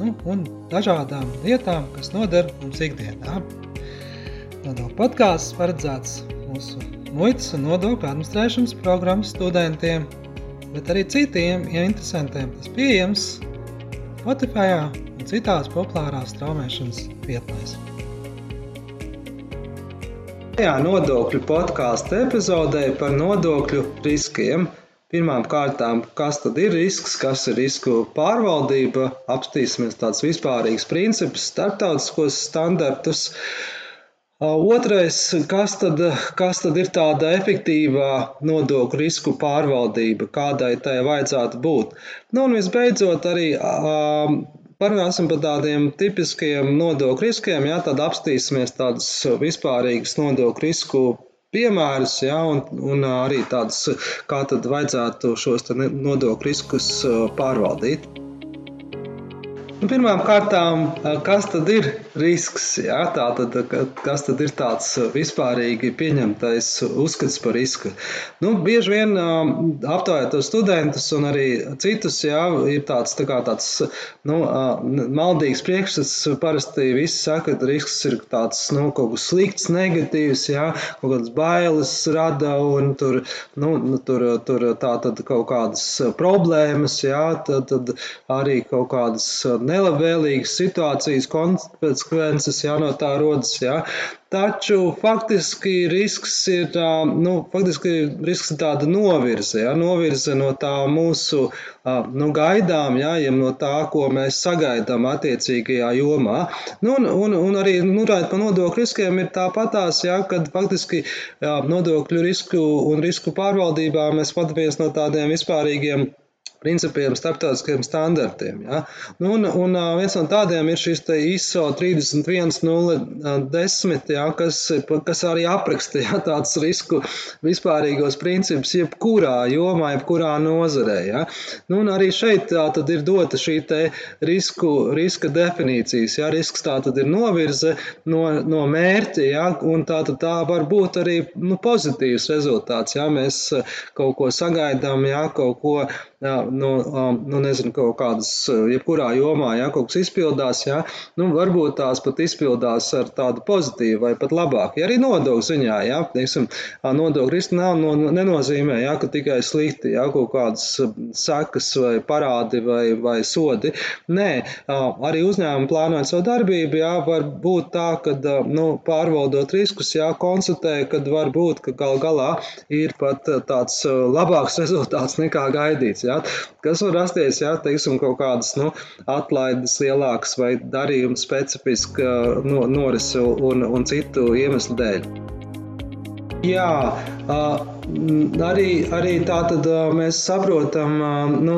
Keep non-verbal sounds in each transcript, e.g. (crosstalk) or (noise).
nu, un dažādām lietām, kas noder mums ikdienā. Nodokļu podkāsts paredzēts mūsu muitas un nodokļu administrēšanas programmas studentiem, bet arī citiem ja interesantiem. Tas pieejams Spotify un citās populārās straumēšanas vietnēs. Šajā nodokļu podkāstu epizodē par nodokļu riskiem – Pirmām kārtām, kas tad ir risks, kas ir risku pārvaldība, apstīsimies tādus vispārīgus principus, starptautiskos standartus. Otrais, kas tad, kas tad ir tāda efektīvā nodokļu risku pārvaldība, kādai tai vajadzētu būt. Nu, un visbeidzot, arī um, parunāsim par tādiem tipiskiem nodokļu riskiem, jā, tad apstīsimies tādus vispārīgus nodokļu risku piemērus, ja, un, un arī tādus, kā tad vajadzētu šos nodokļu riskus pārvaldīt. Nu, Pirmām kārtām, kas tad ir risks? Jā? Tātad, kas tad ir tāds vispārīgi pieņemtais uzskats par risku? Nu, bieži vien aptaujāt tos studentus un arī citus, jā, ir tāds, tā kā tāds nu, maldīgs priekšstats. Parasti visi saka, ka risks ir tāds nu, kaut kas slikts, negatīvs, jā, kaut kādas bailes rada un tur, nu, nu tur, tur tā tad kaut kādas problēmas, jā, tad, tad arī kaut kādas nelabvēlīgas situācijas konsekvences jā, no tā rodas. Jā. Taču faktiski risks ir, nu, faktiski risks ir tāda novirze, ja, novirze no tā mūsu nu, gaidām, ja, ja no tā, ko mēs sagaidām attiecīgajā jomā. Nu, un, un, un arī runājot par nodokļu riskiem, ir tāpatās, ja, kad faktiski jā, nodokļu risku un risku pārvaldībā mēs patamies no tādiem vispārīgiem principiem, starptautiskiem standartiem. Ja? Nu, un, un viens no tādiem ir šis ISO 31010, ja, kas, kas arī apraksta ja, tādus risku vispārīgos principus jebkurā jomā, jebkurā nozarē. Ja? Nu, un arī šeit tā tad ir dota šī risku, riska definīcijas. Ja? Risks tā tad ir novirze no, no mērķa, ja? un tā, tā var būt arī nu, pozitīvs rezultāts. Ja? Mēs kaut ko sagaidām, ja? kaut ko jā, nu, nu, nezinu, kaut kādas, jebkurā jomā, ja kaut kas izpildās, ja, nu, varbūt tās pat izpildās ar tādu pozitīvu vai pat labāku. Ja arī nodokļu ziņā, ja, teiksim, nodokļu riski nav, no, nenozīmē, ja, ka tikai slikti, ja, kaut kādas sekas vai parādi vai, vai sodi. Nē, arī uzņēmumi plānojot savu darbību, ja, var būt tā, ka, nu, pārvaldot riskus, ja, konstatē, ka var būt, ka gal galā ir pat tāds labāks (laughs) rezultāts nekā gaidīts. Ja. Kas var rasties, ja teiksim, kaut kādas nu, atlaides lielākas vai darījuma specifiska no, norise un, un citu iemeslu dēļ. Jā, arī, arī tā tad mēs saprotam, nu,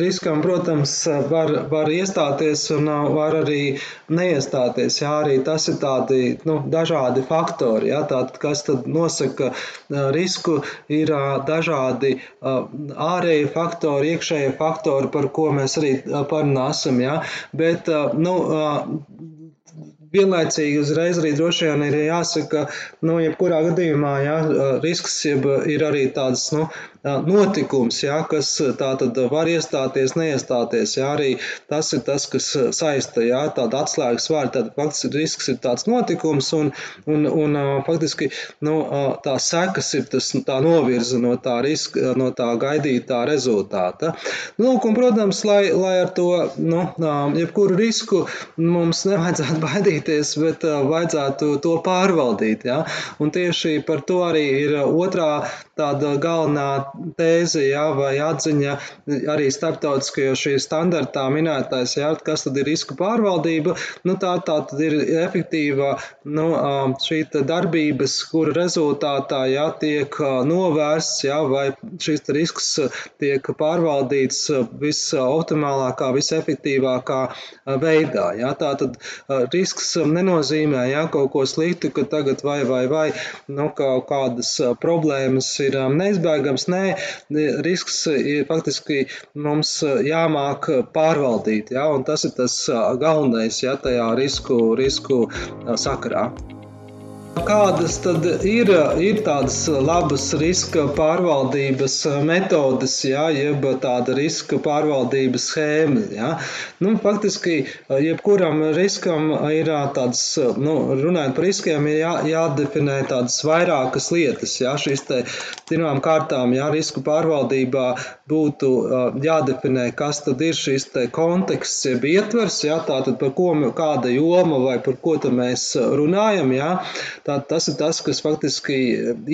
riskam, protams, var, var iestāties un var arī neiestāties. Jā, arī tas ir tādi nu, dažādi faktori. Jā, tātad, kas tad nosaka risku, ir dažādi ārēji faktori, iekšēji faktori, par ko mēs arī parunāsim. Jā, bet, nu, vienlaicīgi uzreiz arī droši vien ir jāsaka, ka, nu, jebkurā gadījumā, jā, risks jeb, ir arī tāds, nu, notikums, jā, kas tā tad var iestāties, neiestāties, jā, arī tas ir tas, kas saista, jā, tāda atslēgas vārda, tad faktiski risks ir tāds notikums un, un, un faktiski, nu, tā sekas ir tas, tā novirza no tā riska, no tā gaidītā rezultāta. Nu, un, protams, lai, lai ar to, nu, jebkuru risku mums nevajadzētu baidīt (laughs) baidīties, bet vajadzētu to pārvaldīt. Ja? Un tieši par to arī ir otrā tāda galvenā tēze, jā, vai atziņa arī starptautiskajos šī standartā minētais, jā, kas tad ir risku pārvaldība, nu tā, tā tad ir efektīva, nu, šī darbības, kura rezultātā, jā, tiek novērsts, jā, vai šis risks tiek pārvaldīts visoptimālākā, visefektīvākā veidā, jā, tā tad risks nenozīmē, jā, kaut ko sliktu, ka tagad vai, vai, vai, nu, kaut kādas problēmas ir neizbēgams. Nē, risks ir faktiski mums jāmāk pārvaldīt, ja, un tas ir tas galvenais ja, tajā risku, risku sakarā. Kādas tad ir, ir tādas labas riska pārvaldības metodes, jā, jeb tāda riska pārvaldības schēma? Jā? Nu, faktiski, jebkuram riskam ir tāds, nu, runājot par riskiem, ir jā, jādefinē tādas vairākas lietas. Jā? Šīs te pirmām kārtām, jā, risku pārvaldībā būtu jādefinē, kas tad ir šis te konteksts, jeb ietvers, jā, tātad par ko, kāda joma vai par ko tad mēs runājam, jā. Tā, tas ir tas, kas faktiski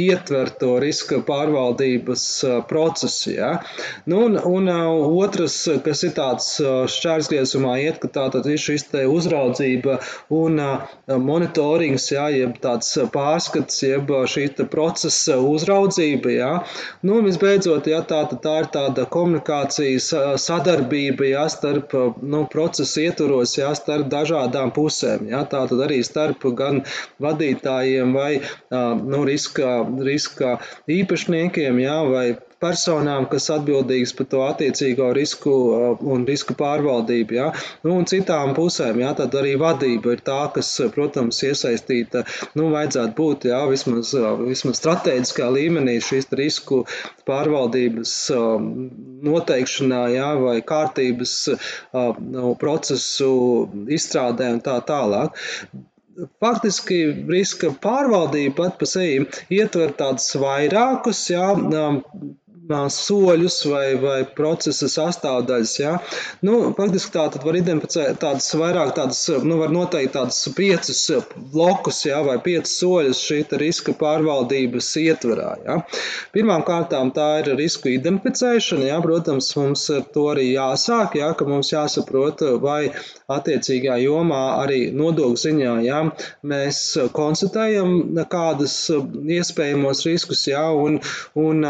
ietver to riska pārvaldības procesu. Ja? Nu, un, un otrs, kas ir tāds šķērsgriezumā, iet, ka tā tad ir šis te uzraudzība un monitorings, ja? jeb tāds pārskats, jeb šī procesa uzraudzība. Ja? Nu, un visbeidzot, ja, tā, tā ir tāda komunikācijas sadarbība ja, starp nu, procesa ietvaros, ja, starp dažādām pusēm. Ja? Tā tad arī starp gan vadītājiem vai nu, riska, riska īpašniekiem, jā, vai personām, kas atbildīgas par to attiecīgo risku un risku pārvaldību. Ja? Nu, un citām pusēm, ja? tad arī vadība ir tā, kas, protams, iesaistīta, nu, vajadzētu būt, ja? vismaz, vismaz strateģiskā līmenī šīs risku pārvaldības noteikšanā, ja? vai kārtības nu, procesu izstrādē un tā tālāk. Faktiski riska pārvaldība pat pa sevi ietver tādus vairākus, jā, soļus vai, vai procesa sastāvdaļas. Ja? Nu, faktiski tā tad var identificēt tādas vairāk, tādas, nu, var noteikt tādas piecas blokus ja? vai piecas soļus šī riska pārvaldības ietvarā. Ja? Pirmām kārtām tā ir risku identificēšana. Ja? Protams, mums ar to arī jāsāk, ja? ka mums jāsaprot, vai attiecīgā jomā arī nodokļu ziņā ja? mēs konstatējam kādus iespējamos riskus, ja? un, un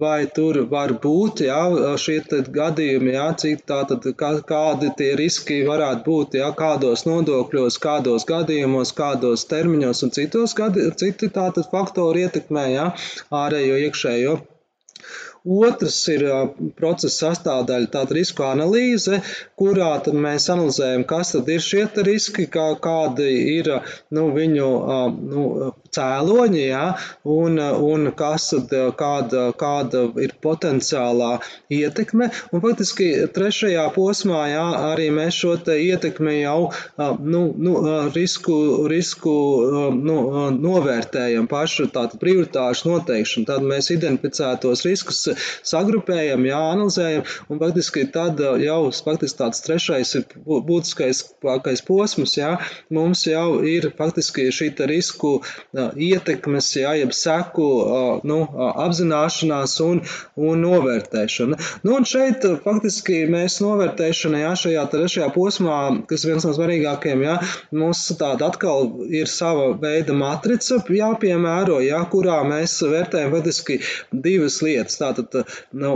vai tur var būt jā, šie gadījumi, jā, cik tātad, kā, kādi tie riski varētu būt, jā, kādos nodokļos, kādos gadījumos, kādos termiņos un citos gadi, citi tātad faktori ietekmē jā, ārējo iekšējo. Otrs ir procesa sastāvdaļa, tāda risku analīze, kurā mēs analizējam, kas tad ir šie riski, kā, kādi ir nu, viņu nu, cēloņi, ja, un, un kas kāda, kāda ir potenciālā ietekme. Un faktiski trešajā posmā ja, arī mēs šo ietekmi jau nu, nu, risku, risku nu, novērtējam pašu tādu prioritāšu noteikšanu. Tad mēs identificētos riskus sagrupējam, jā, analizējam, un faktiski tad jau faktiski tāds trešais ir būtiskais posms, jā, mums jau ir faktiski šī risku ietekmes, jā, jeb seku nu, apzināšanās un, un novērtēšana. Nu, un šeit faktiski mēs novērtēšanai, jā, šajā trešajā posmā, kas viens no svarīgākajiem, jā, mums tāda atkal ir sava veida matrica jāpiemēro, jā, kurā mēs vērtējam faktiski divas lietas. Tātad nu,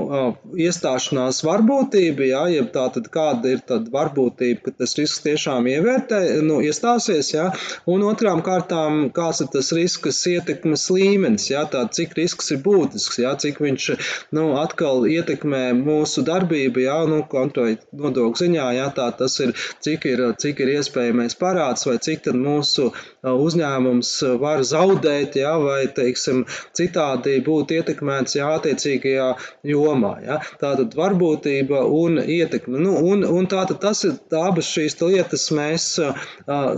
iestāšanās varbūtība, jā, jeb tātad kāda ir tad varbūtība, ka tas risks tiešām ievērtē, nu, iestāsies, jā, un otrām kārtām, kāds ir tas risks ietekmes līmenis, jā, tā cik risks ir būtisks, jā, cik viņš, nu, atkal ietekmē mūsu darbību, jā, nu, nodokļu ziņā, jā, tā tas ir, cik ir, cik ir iespējamais parāds vai cik tad mūsu uzņēmums var zaudēt, jā, vai, teiksim, citādi būt ietekmēts, jā, attiecīgajā jomā, jā. Tātad varbūtība un ietekme, nu, un, un tātad tas ir, abas šīs lietas mēs uh,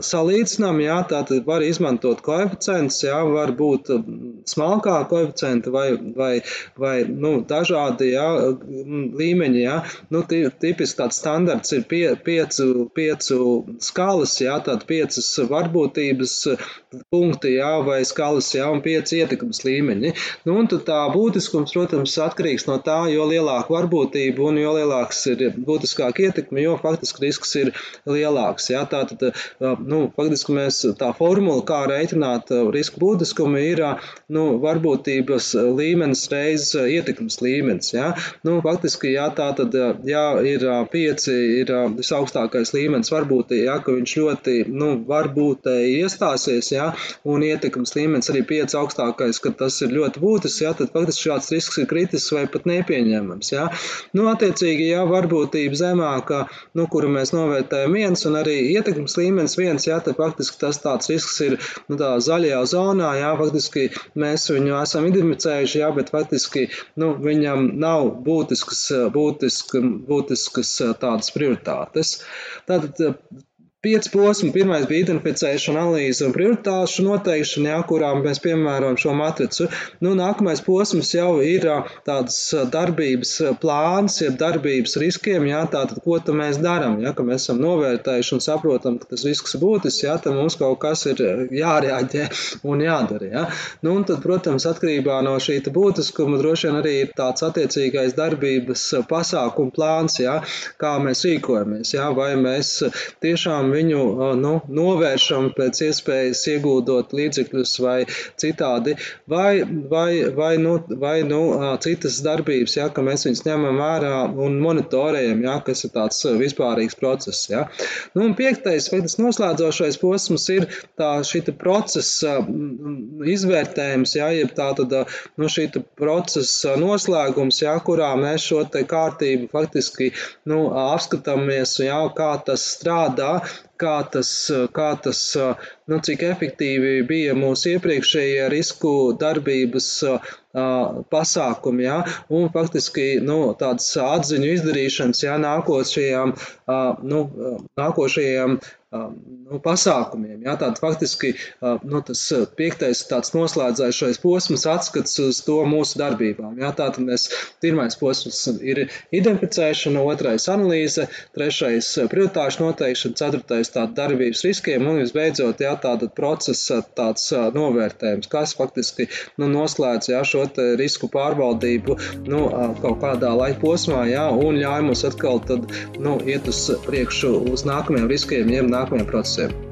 salīdzinām, jā, tātad var izmantot koeficients, jā, var būt smalkā koeficienta vai, vai, vai, nu, dažādi, jā, līmeņi, jā. Nu, tipiski tāds standarts ir pie, piecu, piecu skalas, jā, tātad piecas varbūtības punkti, jā, vai skalas, jā, un pieci ietekmes līmeņi. Nu, un tad tā būtiskums, protams, atkarīgs no tā, jo lielāka varbūtība un jo lielāks ir būtiskāk ietekme, jo faktiski risks ir lielāks. Jā, tā tad, nu, faktiski mēs tā formula, kā reiķināt risku būtiskumu, ir, nu, varbūtības līmenis reizes ietekmes līmenis, jā. Nu, faktiski, jā, tā tad, jā, ir pieci, ir visaugstākais līmenis varbūtība, jā, ka viņš ļoti, nu, varbūtēji iestāsies, jā, un ietekmes līmenis arī pieci augstākais, ka tas ir ļoti būtisks, jā, tad faktiski šāds risks ir kritisks vai pat nepieņemams, jā. Nu, attiecīgi, jā, varbūtība zemāka, nu, kuru mēs novērtējam viens, un arī ietekmes līmenis viens, jā, tad faktiski tas tāds risks ir, nu, tā zaļajā zonā, jā, faktiski mēs viņu esam identificējuši, jā, bet faktiski, nu, viņam nav būtisks, būtisks, būtisks tādas prioritātes. Tātad Pieci posmi. Pirmais bija identificēšana, analīze un prioritāšu noteikšana, jā, kurām mēs piemērojam šo matricu. Nu, nākamais posms jau ir tāds darbības plāns, jeb darbības riskiem, jā, tātad, ko tad mēs darām, ja, mēs esam novērtējuši un saprotam, ka tas risks būtisks, jā, tad mums kaut kas ir jārēģē un jādara, jā. Nu, un tad, protams, atkarībā no šī būtiskuma droši vien arī ir tāds attiecīgais darbības pasākuma plāns, jā, kā mēs rīkojamies, jā, vai mēs tiešām viņu nu, novēršam pēc iespējas iegūdot līdzekļus vai citādi, vai, vai, vai, nu, vai nu, citas darbības, ja, ka mēs viņus ņemam vērā un monitorējam, ja, kas ir tāds vispārīgs process. Ja. Nu, un piektais, vai tas noslēdzošais posms ir tā šī procesa izvērtējums, ja, jeb tā tad nu, šī procesa noslēgums, ja, kurā mēs šo te kārtību faktiski nu, apskatāmies, ja, kā tas strādā, kā tas, kā tas nu, cik efektīvi bija mūsu iepriekšējie risku darbības pasākumi, ja, un faktiski nu, tādas atziņu izdarīšanas, ja, nākošajām, nu, nākošajām nu, pasākumiem. Jā, tāda faktiski nu, tas piektais tāds noslēdzējušais posms atskats uz to mūsu darbībām. Jā, tātad mēs pirmais posms ir identificēšana, otrais analīze, trešais prioritāšu noteikšana, ceturtais tāda darbības riskiem un visbeidzot jā, tāda procesa tāds novērtējums, kas faktiski nu, noslēdz jā, šo risku pārvaldību nu, kaut kādā laika posmā jā, un ļauj mums atkal tad, nu, iet uz priekšu uz nākamajiem riskiem, jeb nākamajiem procesiem.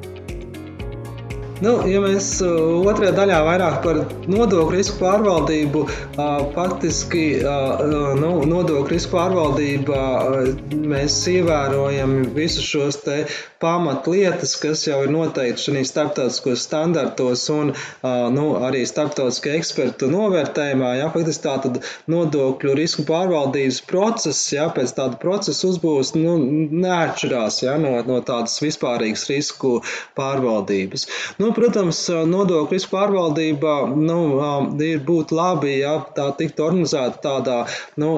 Nu, ja mēs uh, otrajā daļā vairāk par nodokļu risku pārvaldību, uh, faktiski uh, nu, nodokļu risku pārvaldībā mēs ievērojam visus šos pamatlietas, kas jau ir noteikti šajos starptautiskos standartos un nu, arī starptautiskā ekspertu novērtējumā. Ja, faktiski tā tad nodokļu risku pārvaldības process, ja, pēc tāda procesa uzbūves nu, neatšķirās ja, no, no tādas vispārīgas risku pārvaldības. Nu, Nu, protams, nodokļu pārvaldība nu, ir būtu labi, ja tā tiktu organizēta tādā, nu,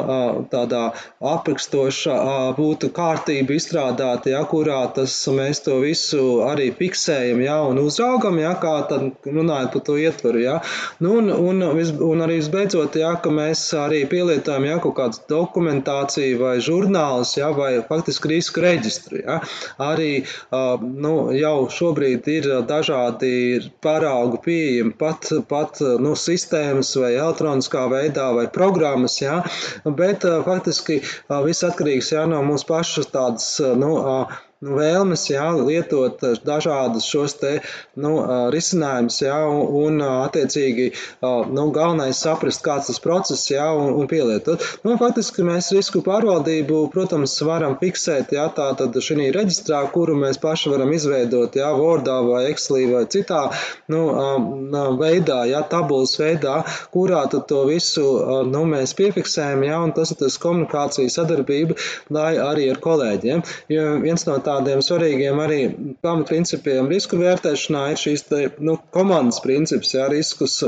tādā aprakstošā, būtu kārtība izstrādāta, ja, kurā tas, mēs to visu arī fiksējam ja, un uzraugam, ja, kā tad runājot par to ietvaru. Ja. Nu, un, un, un arī visbeidzot, ja, ka mēs arī pielietojam ja, kaut kādu dokumentāciju vai žurnālus ja, vai faktiski risku reģistru. Ja. Arī nu, jau šobrīd ir dažādi dažādi paraugi pieejami, pat, pat nu, sistēmas vai elektroniskā veidā vai programmas, jā, bet faktiski viss atkarīgs jā, no mūsu pašas tādas, nu, nu, vēlmes jā, lietot dažādus šos te, nu, risinājumus, jā, un, attiecīgi, nu, galvenais saprast, kāds tas process, jā, un, un pielietot. Nu, faktiski mēs risku pārvaldību, protams, varam fiksēt, jā, tā tad šī reģistrā, kuru mēs paši varam izveidot, jā, Wordā vai Excelī vai citā, nu, veidā, jā, tabulas veidā, kurā tad to visu, nu, mēs piefiksējam, jā, un tas ir tas komunikācijas sadarbība, lai arī ar kolēģiem. Jo viens no tā tādiem svarīgiem arī pamatprincipiem risku vērtēšanā ir šīs te, nu, komandas princips, jā, riskus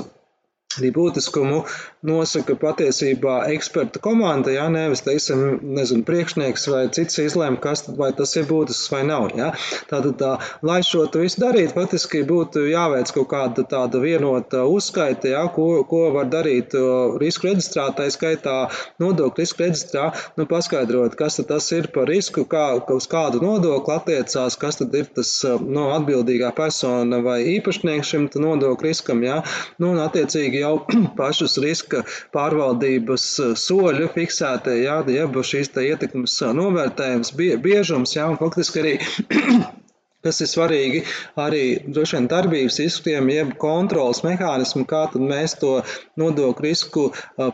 arī būtiskumu nosaka patiesībā eksperta komanda, jā, nevis, teiksim, nezinu, priekšnieks vai cits izlēma, kas tad vai tas ir būtisks vai nav, jā. Tātad, tā, lai šo visu darītu, faktiski būtu jāveic kaut kāda tāda vienota uzskaita, jā, ko, ko var darīt risku reģistrā, tā skaitā nodokļu risku reģistrā, nu, paskaidrot, kas tad tas ir par risku, kā, uz kādu nodokli attiecās, kas tad ir tas, nu, atbildīgā persona vai īpašnieks šim nodokļu riskam, jā, nu, un attiecīgi jau (clears throat) pašus riska pārvaldības eh, soļu fiksētie, jā, jeb šīs te ietekmes eh, novērtējums, biežums, jā, un faktiski arī (clears throat) kas ir svarīgi arī droši vien darbības riskiem, jeb kontrolas mehānismu, kā tad mēs to nodokļu risku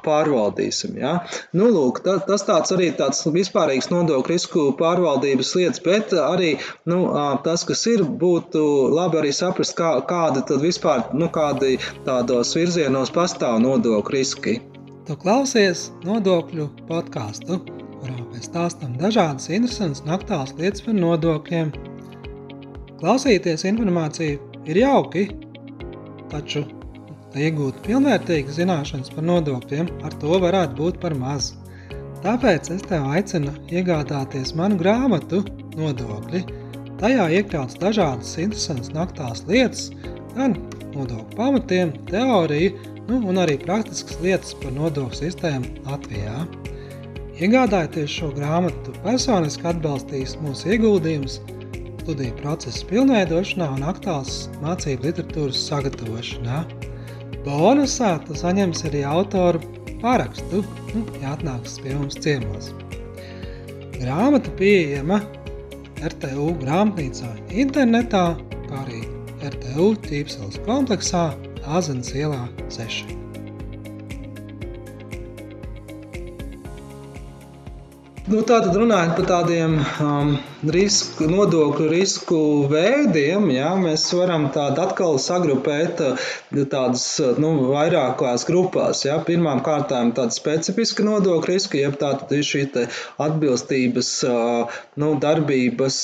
pārvaldīsim. Ja? Nu, lūk, tā, tas tāds arī tāds vispārīgs nodokļu risku pārvaldības lietas, bet arī nu, tas, kas ir, būtu labi arī saprast, kā, kādi tad vispār, nu, kādi tādos virzienos pastāv nodokļu riski. Tu klausies nodokļu podkāstu, kurā mēs stāstām dažādas interesantas un aktuālas lietas par nodokļiem Klausīties informāciju ir jauki, taču, lai iegūtu pilnvērtīgas zināšanas par nodokļiem, ar to varētu būt par maz. Tāpēc es tev aicinu iegādāties manu grāmatu Nodokļi. Tajā iekļauts dažādas interesantas un aktuālas lietas, gan nodokļu pamatiem, teoriju, nu, un arī praktiskas lietas par nodokļu sistēmu Latvijā. Iegādājoties šo grāmatu, personiski atbalstīs mūsu ieguldījumus studiju procesa pilnveidošanā un aktuāls mācību literatūras sagatavošanā. Bonusā tu saņemsi arī autoru parakstu, nu, ja atnāks pie mums ciemos. Grāmata pieejama RTU grāmatnīcā internetā, kā arī RTU ķīpseles kompleksā Āzenes ielā 6. Nu, Tātad runājot par tādiem um, risku, nodokļu risku veidiem, jā, mēs varam tādu atkal sagrupēt tādas nu, vairākās grupās. Jā. Pirmām kārtām tāda specifiska nodokļu riska, jeb tātad ir šī atbilstības nu, darbības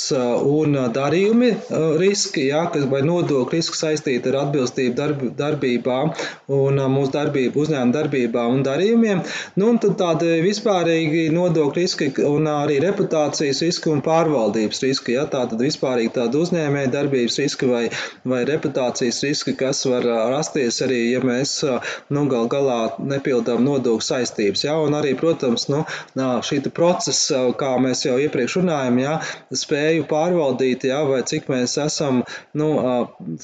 un darījumi riski, jā, kas vai nodokļu riski saistīti ar atbilstību darb, darbībām un mūsu darbību, uzņēmuma darbībām un darījumiem. Nu, un tad tādi vispārīgi nodokļu riski un arī reputācijas riski un pārvaldības riski. Ja? Tā tad vispārīgi tāda uzņēmēja darbības riska vai, vai reputācijas riski, kas var rasties arī, ja mēs nu, gal galā nepildām nodokļu saistības. Ja? Un arī, protams, nu, šī procesa, kā mēs jau iepriekš runājam, ja? spēju pārvaldīt, ja? vai cik mēs esam nu,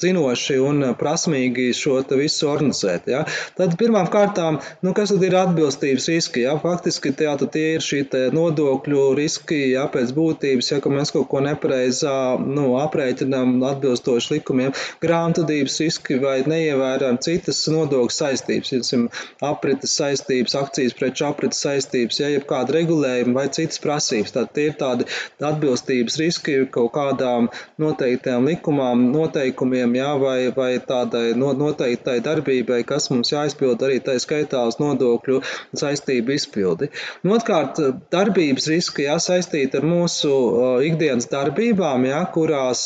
zinoši un prasmīgi šo visu organizēt. Ja? Tad pirmām kārtām, nu, kas tad ir atbilstības riski? Ja? Faktiski tie, tie ir šī nodokļu riski, ja pēc būtības, ja mēs kaut ko nepareizā nu, aprēķinām atbilstoši likumiem, grāmatvedības riski vai neievērojam citas nodokļu saistības, piemēram, aprites saistības, akcijas preču aprites saistības, ja ir kāda regulējuma vai citas prasības. Tad tie ir tādi atbilstības riski kaut kādām noteiktām likumām, noteikumiem, ja, vai, vai tādai noteiktai darbībai, kas mums jāizpild arī tā skaitā uz nodokļu saistību izpildi. Nu, otrkārt, darbība darbības riski jā, saistīti ar mūsu ikdienas darbībām, jā, kurās,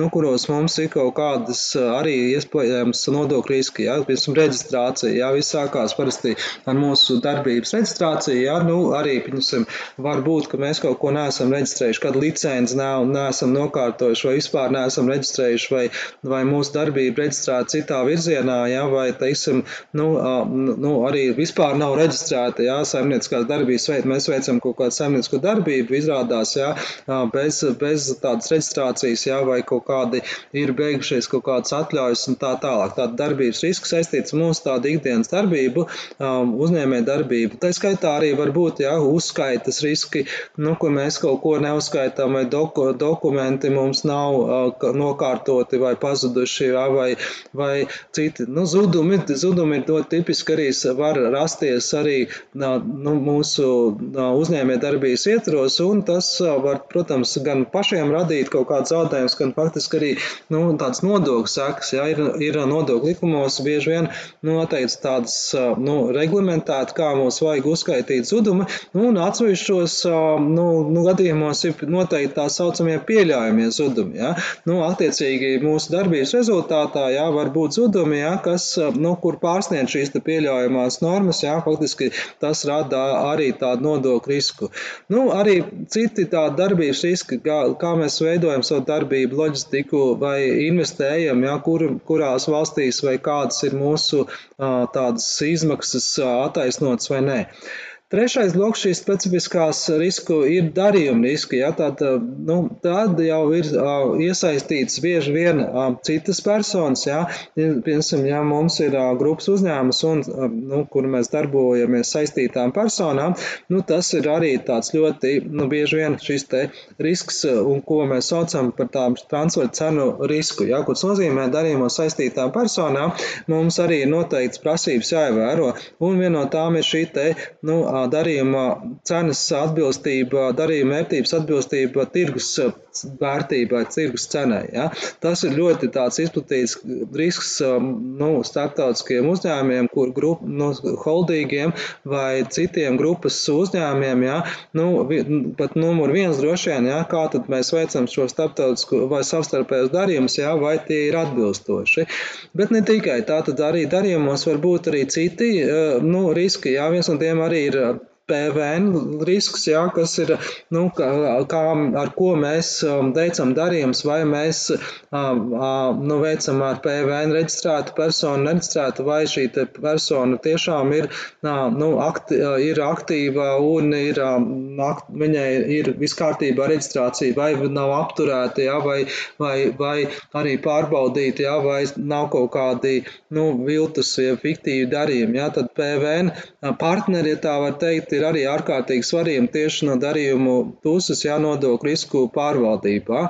nu, kuros mums ir kaut kādas arī iespējams nodokļu riski. Jā, piemēram, reģistrācija. Jā, viss sākās parasti ar mūsu darbības reģistrāciju. Jā, nu, arī, piemēram, var būt, ka mēs kaut ko neesam reģistrējuši, kad licenci nav, neesam nokārtojuši vai vispār neesam reģistrējuši, vai, vai mūsu darbība reģistrēta citā virzienā, jā, vai, teiksim, nu, nu, arī vispār nav reģistrēta, jā, saimnieciskās darbības veids. Mēs veicam kaut kādas saimniecisko darbību izrādās, jā, bez, bez tādas reģistrācijas, jā, vai kaut kādi ir beigušies kaut kādas atļaujas un tā tālāk. Tāda darbības riska saistīts mūsu tādu ikdienas darbību, uzņēmē darbību. Tā skaitā arī var būt, jā, uzskaitas riski, nu, ko mēs kaut ko neuzskaitām, vai doku, dokumenti mums nav nokārtoti vai pazuduši, jā, vai, vai citi, nu, zudumi, zudumi ir to tipiski arī var rasties arī, nu, mūsu uzņēmē darbību uzņēmējdarbības ietvaros, un tas var, protams, gan pašiem radīt kaut kāds zaudējums, gan faktiski arī nu, tāds nodokļu sekas. Ja, ir, ir nodokļu likumos bieži vien noteikts tādas nu, reglamentētas, kā mums vajag uzskaitīt zudumi, nu, un atsevišķos nu, nu, gadījumos ir noteikti tā saucamie pieļaujamie zudumi. Ja. Nu, attiecīgi mūsu darbības rezultātā ja, var būt zudumi, ja, kas, nu, kur pārsniedz šīs pieļaujamās normas, ja, faktiski tas rada arī tādu nodokļu risku. Nu, arī citi tādi darbības riski, kā, kā mēs veidojam savu darbību, loģistiku vai investējam, ja, kur, kurās valstīs vai kādas ir mūsu tādas izmaksas attaisnotas vai nē. Trešais bloks šīs specifiskās risku ir darījuma riski. Ja, tad, nu, tad jau ir uh, iesaistīts bieži vien uh, citas personas. Ja, piemēram, ja mums ir uh, grupas uzņēmums, un, uh, nu, kur mēs darbojamies saistītām personām, nu, tas ir arī tāds ļoti nu, bieži vien šis risks, un ko mēs saucam par tām transferu cenu risku. Ja, kurš nozīmē darījumos saistītām personām, mums arī ir noteikts prasības jāievēro, un viena no tām ir šī te, nu, darījuma cenas atbilstība, darījuma vērtības atbilstība tirgus vērtībai, tirgus cenai. Ja? Tas ir ļoti izplatīts risks um, nu, starptautiskiem uzņēmumiem, kur grup, nu, holdīgiem vai citiem grupas uzņēmumiem. Ja? Nu, pat numur viens droši vien, ja? kā tad mēs veicam šo starptautisku vai savstarpējos darījumus, ja? vai tie ir atbilstoši. Bet ne tikai tā, tad arī darījumos var būt arī citi uh, nu, riski. Ja? Viens no tiem arī ir PVN risks, jā, kas ir, nu, kā, kā, ar ko mēs um, veicam darījumus, vai mēs nu, veicam ar PVN reģistrētu personu, nereģistrētu, vai šī persona tiešām ir, nu, akti, ir aktīva un ir, viņai ir viskārtībā reģistrācija, vai nav apturēta, jā, vai, vai, vai arī pārbaudīta, jā, vai nav kaut kādi, nu, viltus, ja fiktīvi darījumi, jā, tad PVN partneri, ja tā var teikt, ir arī ārkārtīgi svarīgi tieši no darījumu puses jānodokļu risku pārvaldībā.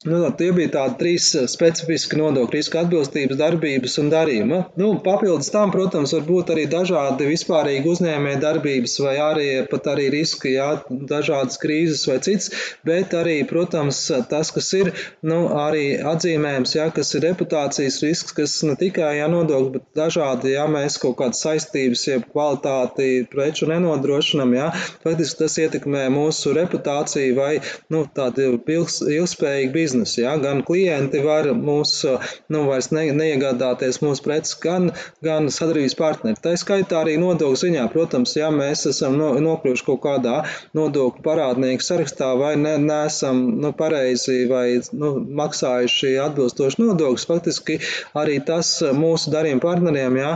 Nu, tie bija tādi trīs specifiski nodokļu riska atbilstības darbības un darījuma. Nu, papildus tam, protams, var būt arī dažādi vispārīgi uzņēmē darbības vai arī pat arī riski, jā, dažādas krīzes vai cits, bet arī, protams, tas, kas ir, nu, arī atzīmējums, jā, kas ir reputācijas risks, kas ne tikai jānodokļu, bet dažādi, jā, mēs kaut kādas saistības, jeb kvalitāti preču nenodrošinam, jā, faktiski tas ietekmē mūsu reputāciju vai, nu, tādu ilgspējīgu biznesu biznesu. Ja? Gan klienti var mūs, nu, vairs ne, neiegādāties mūsu preces, gan, gan sadarbības partneri. Tā skaitā arī nodokļu ziņā, protams, ja mēs esam no, nokļuvuši kaut kādā nodokļu parādnieku sarakstā vai ne, neesam nu, pareizi vai nu, maksājuši atbilstoši nodokļus, faktiski arī tas mūsu darījuma partneriem, ja,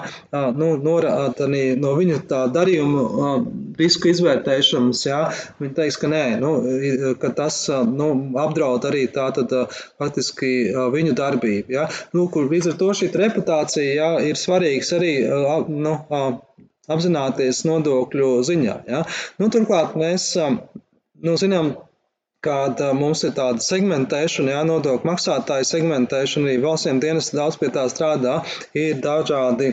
nu, norāda no viņu tā darījuma risku izvērtēšanas, ja, viņi teiks, ka nē, nu, ka tas nu, apdraud arī tā tad faktiski viņu darbību. Ja? Nu, kur līdz ar to šī reputācija ja, ir svarīgs arī nu, apzināties nodokļu ziņā. Ja? Nu, turklāt mēs nu, zinām, kāda mums ir tāda segmentēšana, jā, nodokļu maksātāju segmentēšana, arī valsts dienas daudz pie tā strādā, ir dažādi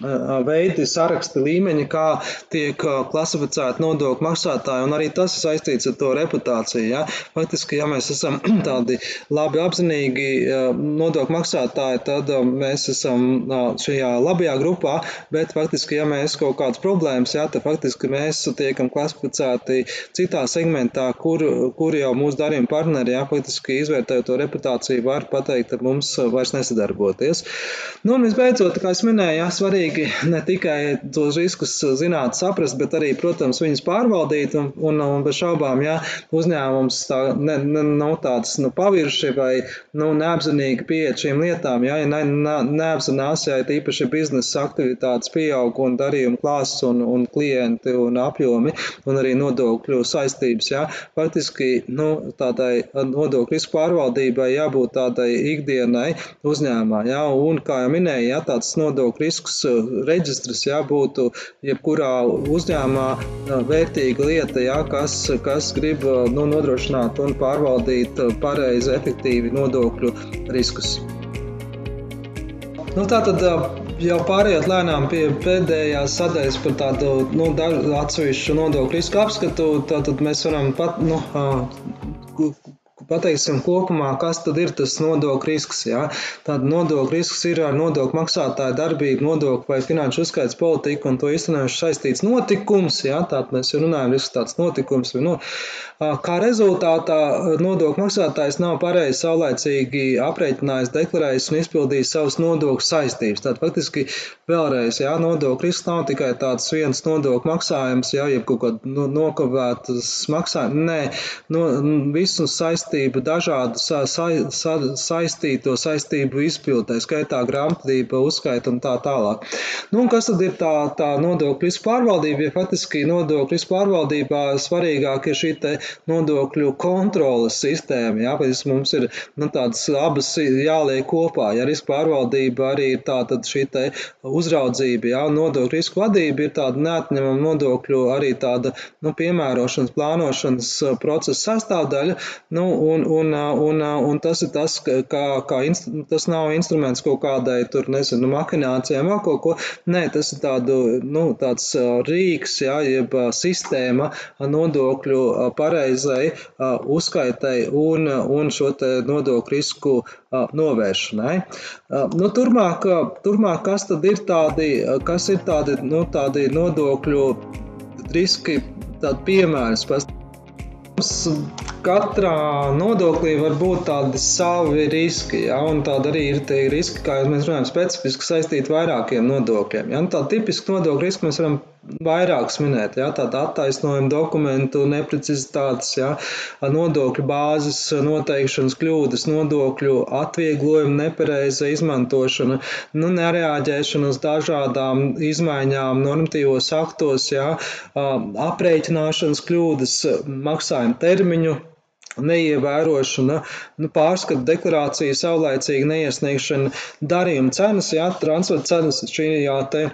veidi, saraksti līmeņi, kā tiek klasificēti nodokļu maksātāji, un arī tas saistīts ar to reputāciju. Ja? Faktiski, ja mēs esam (clears throat) tādi labi apzinīgi nodokļu maksātāji, tad mēs esam šajā labajā grupā, bet faktiski, ja mēs kaut kādas problēmas, ja, tad faktiski mēs tiekam klasificēti citā segmentā, kur, kur jau mūsu darījuma partneri, ja, faktiski izvērtējot to reputāciju, var pateikt, ka mums vairs nesadarboties. Nu, un visbeidzot, kā es minēju, ja, svarīgi svarīgi ne tikai tos riskus zināt, saprast, bet arī, protams, viņus pārvaldīt. Un, un, un bez šaubām, ja uzņēmums tā, ne, ne, nav tāds nu, pavirši vai nu, neapzinīgi pieeja šīm lietām, ja, ja ne, ne, neapzinās, ja īpaši biznesa aktivitātes pieaug un darījuma klāsts un, un klienti un apjomi un arī nodokļu saistības. Ja, faktiski nu, tādai nodokļu risku pārvaldībai jābūt tādai ikdienai uzņēmumā. Ja, un, kā jau minēju, ja, tāds nodokļu risks reģistrs jā, būtu jebkurā uzņēmumā vērtīga lieta, jā, kas, kas grib nu, nodrošināt un pārvaldīt pareizi, efektīvi nodokļu riskus. Nu, tā tad jau pārējot lēnām pie pēdējās sadaļas par tādu nu, atsevišķu nodokļu risku apskatu, tad mēs varam pat, nu, pateiksim kopumā, kas tad ir tas nodokļu risks. Ja? Tad nodokļu risks ir ar nodokļu maksātāju darbību, nodokļu vai finanšu uzskaits politiku un to īstenojuši saistīts notikums. Ja? Tātad mēs jau runājam, risks tāds notikums. Nu, Kā rezultātā nodokļu maksātājs nav pareizi saulēcīgi aprēķinājis, deklarējis un izpildījis savas nodokļu saistības. Tātad faktiski vēlreiz, jā, nodokļu risks nav tikai tāds viens nodokļu maksājums, jā, jeb kaut kāda nokavētas maksājuma. Nē, no, visu saistību, dažādu sa, sa, sa, saistīto saistību izpildē, skaitā grāmatvedība, uzskaita un tā tālāk. Nu, un kas tad ir tā, tā nodokļu risku pārvaldība? Ja faktiski nodokļu risku pārvaldībā svarīgāk ir šī nodokļu kontroles sistēma. Jā, mums ir nu, tādas abas jāliek kopā. Ja riska pārvaldība arī ir tāda šī uzraudzība, jā, nodokļu risku vadība ir tāda neatņemama nodokļu arī tāda nu, piemērošanas, plānošanas procesa sastāvdaļa. Nu, un, un, un, un tas ir tas, kā, kā inst, tas nav instruments kaut kādai tur, nezinu, mahinācijām vai kaut ko. Nē, tas ir tādu, nu, tāds rīks, jā, jeb sistēma nodokļu pareizai uzskaitai un, un šo nodokļu risku novēršanai. Nu, turmāk, turmāk, kas tad ir tādi, kas ir tādi, nu, tādi nodokļu riski, tādi piemēri? Mums katrā nodoklī var būt tādi savi riski, ja, un tādi arī ir tie riski, kā mēs runājam, specifiski saistīti vairākiem nodokļiem. Ja, tādi tipiski nodokļu riski mēs varam vairākus minēt, ja, tāda attaisnojuma dokumentu neprecizitātes, ja, nodokļu bāzes noteikšanas kļūdas, nodokļu atvieglojuma nepareiza izmantošana, nu, nereaģēšana uz dažādām izmaiņām normatīvos aktos, ja, aprēķināšanas kļūdas, maksājuma termiņu neievērošana, nu, pārskatu deklarāciju saulēcīga neiesniegšana, darījuma cenas, jā, transfer cenas šajā te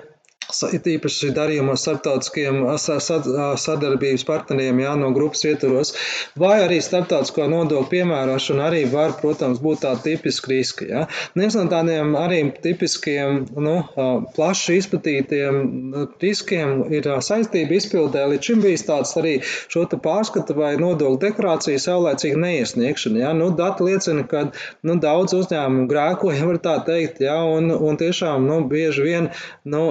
īpaši darījumos starptautiskiem sadarbības partneriem, jā, no grupas ietvaros, vai arī starptautisko nodokļu piemērošana arī var, protams, būt tādi tipiski riski. Jā. Viens no tādiem arī tipiskiem, nu, plaši izplatītiem riskiem ir saistība izpildē. Līdz šim bijis tāds arī šo pārskatu vai nodokļu deklarāciju saulēcīga neiesniegšana. Jā. Nu, dati liecina, ka nu, daudz uzņēmumu grēko, ja var tā teikt, jā, un, un tiešām nu, bieži vien nu,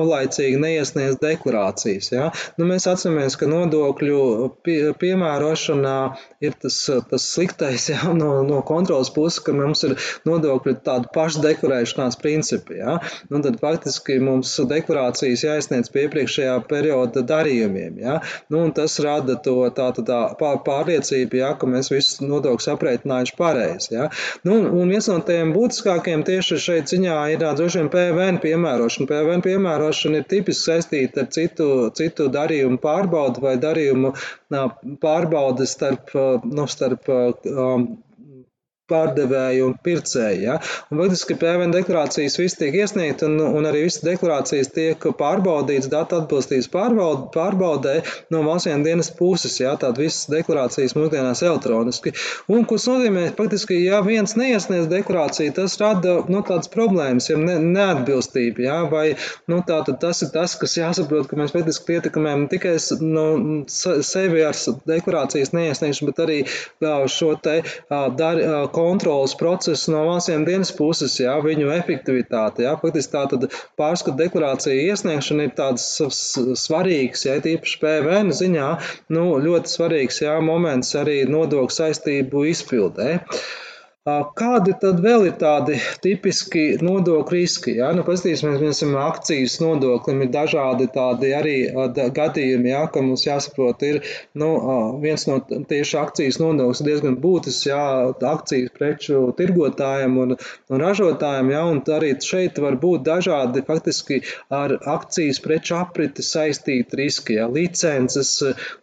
savlaicīgi neiesniedz deklarācijas. Ja? Nu, mēs atceramies, ka nodokļu pie, piemērošanā ir tas, tas sliktais ja? no, no kontrolas puses, ka mums ir nodokļu tāda pašdeklarēšanās principi. Ja? Nu, tad faktiski mums deklarācijas jāiesniedz pie iepriekšējā perioda darījumiem. Ja? Nu, tas rada to tādu tā, tā pārliecību, ja? ka mēs visus nodokļus aprēķinājuši pareizi. Ja? Nu, un viens no tiem būtiskākiem tieši šeit ziņā ir droši vien PVN piemērošana. PVN piemērošana piemērošana ir tipiski saistīta ar citu, citu darījumu pārbaudu vai darījumu pārbaudi starp, nu, starp um, pārdevēju un pircēju. Ja? Un faktiski PVN deklarācijas viss tiek iesniegts, un, un arī visas deklarācijas tiek pārbaudītas datu atbilstības pārbaud, pārbaudē no valstsienas dienas puses. Ja? Tātad visas deklarācijas mūsdienās elektroniski. Un, kas nozīmē, faktiski, ja viens neiesniedz deklarāciju, tas rada nu, tādas problēmas, ja ne, neatbilstība. Ja? Vai nu, tātad tas ir tas, kas jāsaprot, ka mēs faktiski ietekmējam ne tikai nu, sevi ar deklarācijas neiesniegšanu, bet arī šo te dar, kontrolas procesu no valstsiem dienas puses, jā, viņu efektivitāti. Jā, faktiski tā tad pārskatu deklarācija iesniegšana ir tāds svarīgs, jā, tīpaši PVN ziņā, nu, ļoti svarīgs, jā, moments arī nodokļu saistību izpildē. Kādi tad vēl ir tādi tipiski nodokļu riski? Ja? Nu, Paskatīsimies, piemēram, akcijas nodoklim ir dažādi tādi arī gadījumi, ja? ka mums jāsaprot, ir nu, viens no tieši akcijas nodoklis diezgan būtisks, ja? akcijas preču tirgotājiem un, un ražotājiem, ja? un arī šeit var būt dažādi faktiski ar akcijas preču apriti saistīti riski, ja? licences,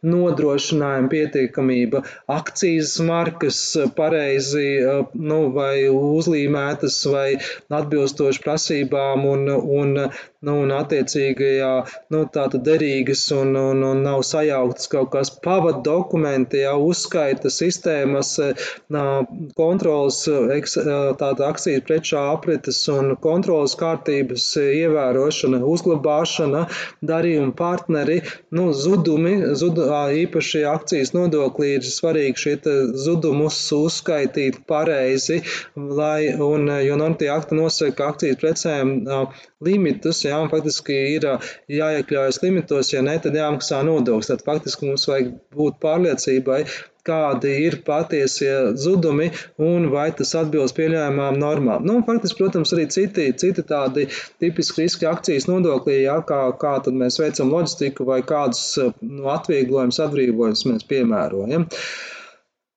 nodrošinājuma pietiekamība, akcijas markas pareizi nu, vai uzlīmētas vai atbilstoši prasībām un, un nu, un attiecīgi, jā, nu, tātad derīgas un, un, un nav sajauktas kaut kas pavadu dokumenti, jā, uzskaita sistēmas, kontrolas, tāda akcijas prečā aprites un kontrolas kārtības ievērošana, uzglabāšana, darījuma partneri, nu, zudumi, zud, īpaši akcijas nodoklī ir svarīgi šie zudumus uzskaitīt pareizi, lai, un, jo normatīva akta nosaka akcijas precēm limitus, un faktiski ir jāiekļaujas limitos, ja ne, tad jāmaksā nodoklis. Tad faktiski mums vajag būt pārliecībai, kādi ir patiesie zudumi un vai tas atbilst pieļaujamām normām. Nu, faktiski, protams, arī citi, citi tādi tipiski riski akcijas nodoklī, jā, kā, kā tad mēs veicam loģistiku vai kādus nu, atvieglojumus, atbrīvojumus mēs piemērojam. Ja.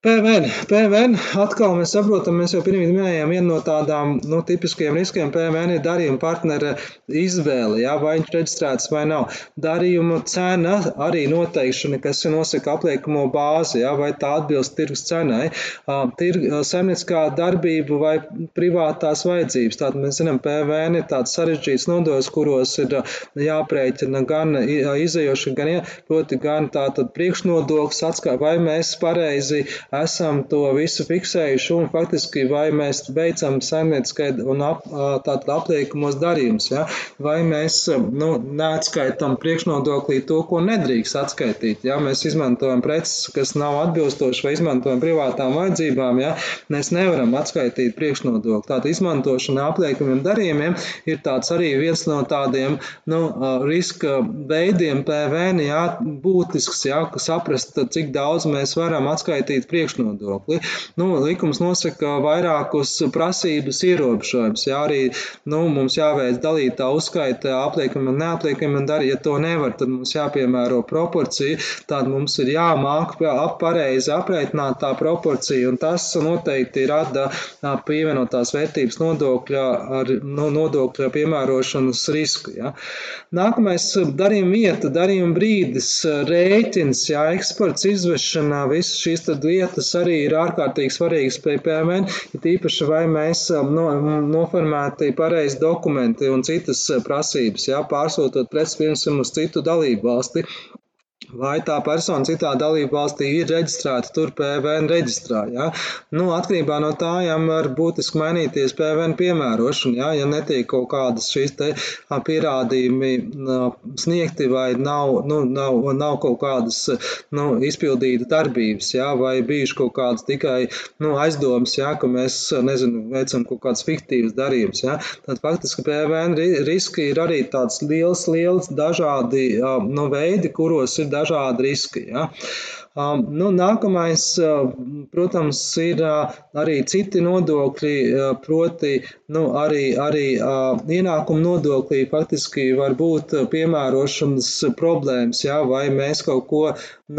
PVN. PVN atkal mēs saprotam, mēs jau pirmie minējām, viena no tādām nu, tipiskajiem riskiem PVN ir darījuma partnera izvēle, jā, vai viņš reģistrēts vai nav. Darījuma cena arī noteikšana, kas nosaka apliekamo bāzi, jā, vai tā atbilst tirgus cenai. Tir, saimnieciskā darbība vai privātās vajadzības. Tātad mēs zinām, PVN ir tāds sarežģīts nodoklis, kuros ir jāprēķina gan izējoši, gan, proti, gan tātad priekšnodoklis atskā, vai mēs pareizi esam to visu fiksējuši un faktiski vai mēs veicam saimnieciskai un ap, tātad apliekamos darījumus, ja? vai mēs nu, neatskaitam priekšnodoklī to, ko nedrīkst atskaitīt. Ja? Mēs izmantojam preces, kas nav atbilstoši vai izmantojam privātām vajadzībām, ja? mēs nevaram atskaitīt priekšnodokli. Tātad izmantošana apliekamiem darījumiem ir tāds arī viens no tādiem nu, riska veidiem PVN, ja? būtisks, ja? saprast, cik daudz mēs varam atskaitīt priekšnodokli priekšnodokli. Nu, likums nosaka vairākus prasības ierobežojumus. Jā, arī nu, mums jāveic dalītā uzskaita apliekami un neapliekami, un arī, ja to nevar, tad mums jāpiemēro proporcija. Tad mums ir jāmāk pareizi aprēķināt tā proporcija, un tas noteikti rada pievienotās vērtības nodokļa ar nu, nodokļa piemērošanas risku. Ja. Nākamais darījuma vieta, darījuma brīdis, rēķins, jā, eksports, izvešana, visas šīs lietas lietas arī ir ārkārtīgi svarīgas pie PMN, ir īpaši vai mēs um, no, noformēti pareizi dokumenti un citas uh, prasības, jā, pārsūtot preces, piemēram, uz citu dalību valsti vai tā persona citā dalību valstī ir reģistrēta tur PVN reģistrā. Ja? Nu, atkarībā no tā jām var būtiski mainīties PVN piemērošana, ja, ja netiek kaut kādas šīs te pierādījumi sniegti vai nav, nu, nav, nav kaut kādas nu, izpildīta darbības, ja, vai bijuši kaut kādas tikai nu, aizdomas, ja, ka mēs, nezinu, veicam kaut kādas fiktīvas darījumus. Ja. Tad faktiski PVN riski ir arī tāds liels, liels dažādi nu, veidi, kuros ir dažādi riski. Ja. Um, nu, nākamais, uh, protams, ir uh, arī citi nodokļi, uh, proti, nu, arī, arī ienākuma nodoklī faktiski var būt piemērošanas problēmas, jā, vai mēs kaut ko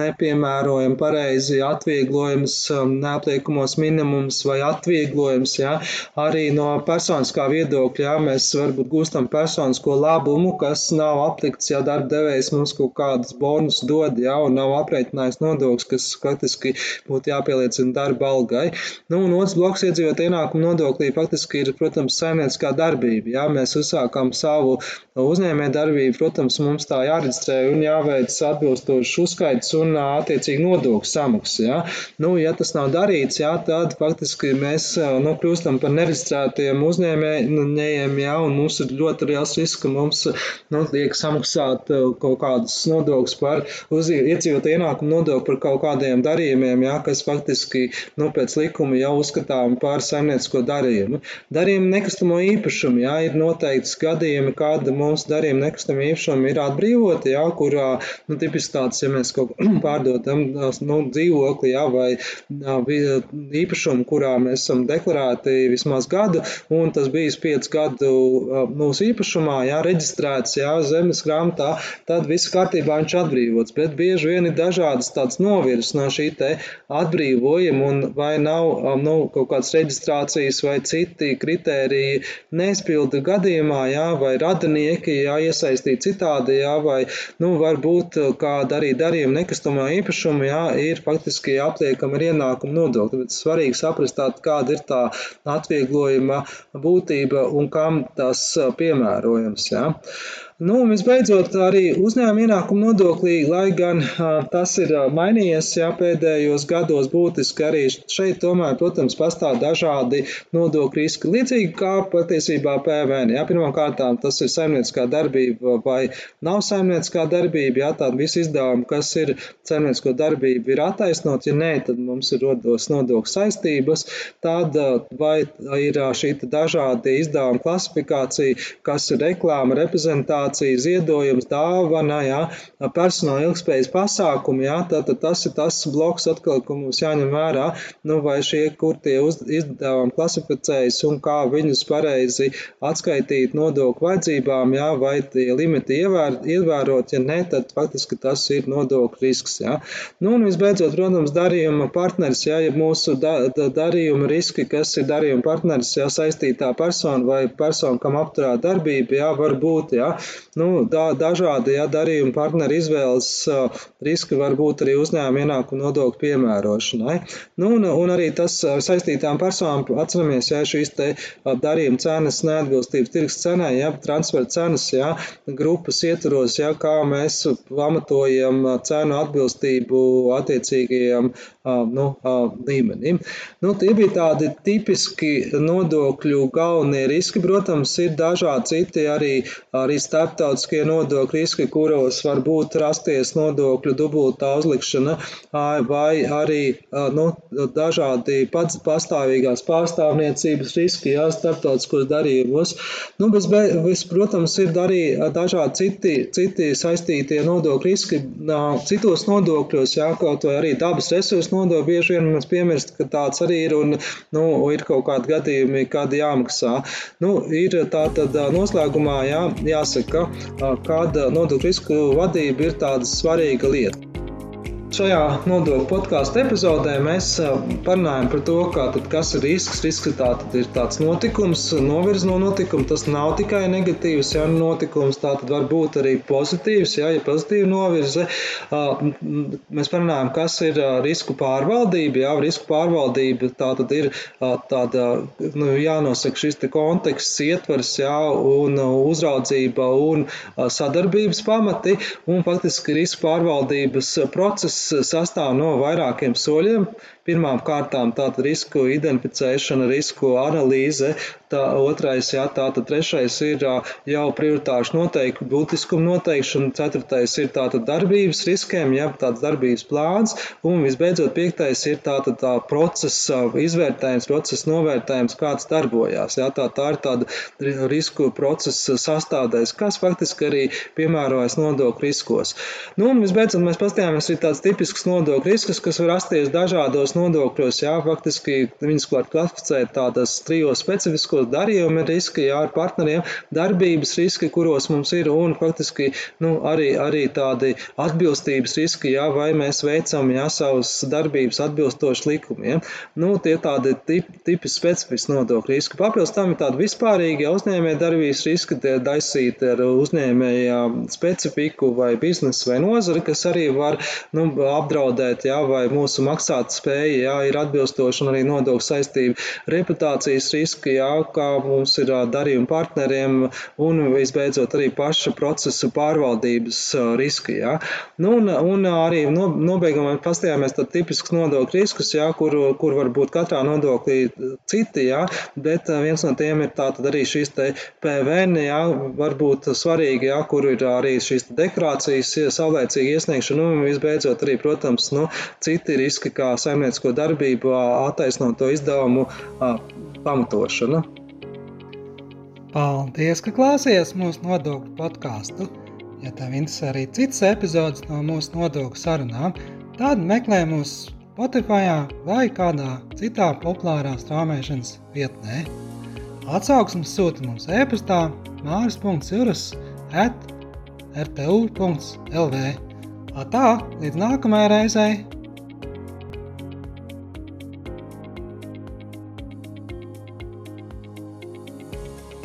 nepiemērojam pareizi, atvieglojums, um, neapliekumos minimums vai atvieglojums, jā, arī no personiskā viedokļa, jā, mēs varbūt gūstam personisko labumu, kas nav aplikts, ja darba devējs mums kaut kādus bonus dod, jā, un nav aprēķinājis nodokļus nodoklis, kas faktiski būtu jāpieliecina darba algai. Nu, un otrs bloks iedzīvot ienākumu nodoklī faktiski ir, protams, saimnieciskā darbība. Jā, mēs uzsākam savu uzņēmē darbību, protams, mums tā jāreģistrē un jāveic atbilstošs uzskaits un attiecīgi nodokļu samaksa. Jā. Nu, ja tas nav darīts, jā, tad faktiski mēs nu, kļūstam par nereģistrētiem uzņēmējiem, jā, un mums ir ļoti liels risks, ka mums nu, tiek samaksāt kaut kādas nodokļus par iedzīvot ienākumu nodokli par kaut kādiem darījumiem, jā, kas faktiski nu, pēc likuma jau uzskatām par saimniecisko darījumu. Darījumi nekustamo īpašumu, jā, ir noteikts gadījumi, kad mums darījumi nekustamo īpašumu ir atbrīvoti, jā, kurā, nu, tipiski tāds, ja mēs kaut ko (clears throat) pārdodam, nu, dzīvokli, jā, vai īpašumu, kurā mēs esam deklarēti vismaz gadu, un tas bijis 5 gadu mūsu īpašumā, jā, reģistrēts, jā, zemes grāmatā, tad viss kārtībā viņš atbrīvots, bet bieži vien ir dažādas tādas novirs no šī te atbrīvojuma un vai nav nu, kaut kādas reģistrācijas vai citi kritēriji neizpildu gadījumā, jā, vai radinieki jā, iesaistīt citādi, jā, vai nu, varbūt kāda arī darījuma nekustamā īpašuma jā, ir faktiski apliekama ar ienākumu nodokli. Bet svarīgi saprast, tā, kāda ir tā atvieglojuma būtība un kam tas piemērojams. Jā. Nu, un visbeidzot, arī uzņēmuma ienākuma nodoklī, lai gan tas ir mainījies jā, pēdējos gados būtiski, arī šeit tomēr, protams, pastāv dažādi nodokļu riski. Līdzīgi kā patiesībā PVN. Jā, pirmkārt, tas ir saimnieciskā darbība vai nav saimnieciskā darbība. Jā, tāda visa izdevuma, kas ir saimniecisko darbību, ir attaisnot. Ja nē, tad mums ir rodos nodokļu saistības. Tad vai ir šī dažādi izdevuma klasifikācija, kas ir reklāma, reprezentācija donācija, ziedojums, dāvana, jā, personāla ilgspējas pasākumi, jā, tātad tas ir tas bloks atkal, ko mums jāņem vērā, nu, vai šie, kur tie izdevumi klasificējas un kā viņus pareizi atskaitīt nodokļu vajadzībām, jā, vai tie limiti ievēr, ievērot, ja ne, tad faktiski tas ir nodokļu risks, jā. Nu, un visbeidzot, protams, darījuma partneris, jā, ja mūsu da, da, darījuma riski, kas ir darījuma partneris, jā, saistītā persona vai persona, kam apturēt darbību, jā, var būt, jā, nu, da, dažādi ja, darījuma partneru izvēles uh, riski var būt arī uzņēmuma ienākuma nodokļu piemērošanai. Nu, un, un arī tas saistītām personām, atceramies, ja šīs te darījuma cenas neatbilstības tirgus cenai, ja transfer cenas, ja grupas ietvaros, ja kā mēs pamatojam cenu atbilstību attiecīgajiem nu, līmenim. Nu, tie bija tādi tipiski nodokļu galvenie riski. Protams, ir dažādi citi arī, arī starptautiskie nodokļu riski, kuros var būt rasties nodokļu dubultā uzlikšana vai arī nu, dažādi pats pastāvīgās pārstāvniecības riski, jā, starptautiskos darījumos. Nu, bez, bez, protams, ir arī dažādi citi, citi saistītie nodokļu riski citos nodokļos, jā, kaut vai arī dabas resursu nodokļu. Bieži vien mēs piemirst, ka tāds arī ir un nu, ir kaut kādi gadījumi, kad jāmaksā. Nu, ir tā tad noslēgumā jā, jāsaka, kāda nodokļu risku vadība ir tāda svarīga lieta. Šajā nodokļu podkāstu epizodē mēs parunājam par to, tad, kas ir risks. Risks tā, ir tāds notikums, novirz no notikuma. Tas nav tikai negatīvs ja, notikums, tā var būt arī pozitīvs, ja ir pozitīva novirze. Mēs parunājam, kas ir risku pārvaldība. Jā, risku pārvaldība tā tad ir tāda, nu, jānosaka šis konteksts, ietvers, jā, un uzraudzība un sadarbības pamati. Un faktiski risku pārvaldības process sastāv no vairākiem soļiem. Pirmām kārtām tāda risku identificēšana, risku analīze, tā otrais, jā, tātad trešais ir jau prioritāšu noteikti, būtiskuma noteikšana, ceturtais ir tātad darbības riskiem, jā, tāds darbības plāns, un visbeidzot piektais ir tātad tā procesa izvērtējums, procesa novērtējums, kāds darbojās, jā, tā, tā ir tāda risku procesa sastādēs, kas faktiski arī piemērojas nodokļu riskos. Nu, un visbeidzot mēs pastījāmies arī tāds tipisks nodokļu risks, kas var rasties dažādos šajos nodokļos, jā, faktiski viņas var klasificēt tādas trijos specifiskos darījuma riski, jā, ar partneriem, darbības riski, kuros mums ir, un faktiski, nu, arī, arī tādi atbilstības riski, jā, vai mēs veicam, jā, savus darbības atbilstoši likumiem. Nu, tie tādi tip, tipi specifiski nodokļu riski. Papildus tam ir tādi vispārīgi uzņēmē darbības riski, tie daisīti ar uzņēmēja specifiku vai biznesu vai nozari, kas arī var, nu, apdraudēt, jā, vai mūsu maksāt spēju spēja, jā, ir atbilstoši un arī nodokļu saistība, reputācijas riski, jā, kā mums ir darījuma partneriem un visbeidzot arī paša procesa pārvaldības riski. Jā. Nu, un, un arī no, nobeigumā pastījāmies tad tipisks nodokļu riskus, jā, kur, kur var būt katrā nodoklī citi, jā, bet viens no tiem ir tātad arī šīs te PVN, jā, varbūt svarīgi, jā, kur ir arī šīs deklarācijas saulēcīga iesniegšana un visbeidzot arī, protams, nu, citi riski kā saimniecības saimniecisko darbību attaisnoto izdevumu pamatošana. Paldies, ka klausījāties mūsu nodokļu podkāstu. Ja tev interesē arī citas epizodes no mūsu nodokļu sarunām, tad meklē mūs Spotify vai kādā citā populārā strāmošanas vietnē. Atsauksmes sūta mums e-pastā māris.cirus at rtu.lv Tā, līdz nākamajai reizei!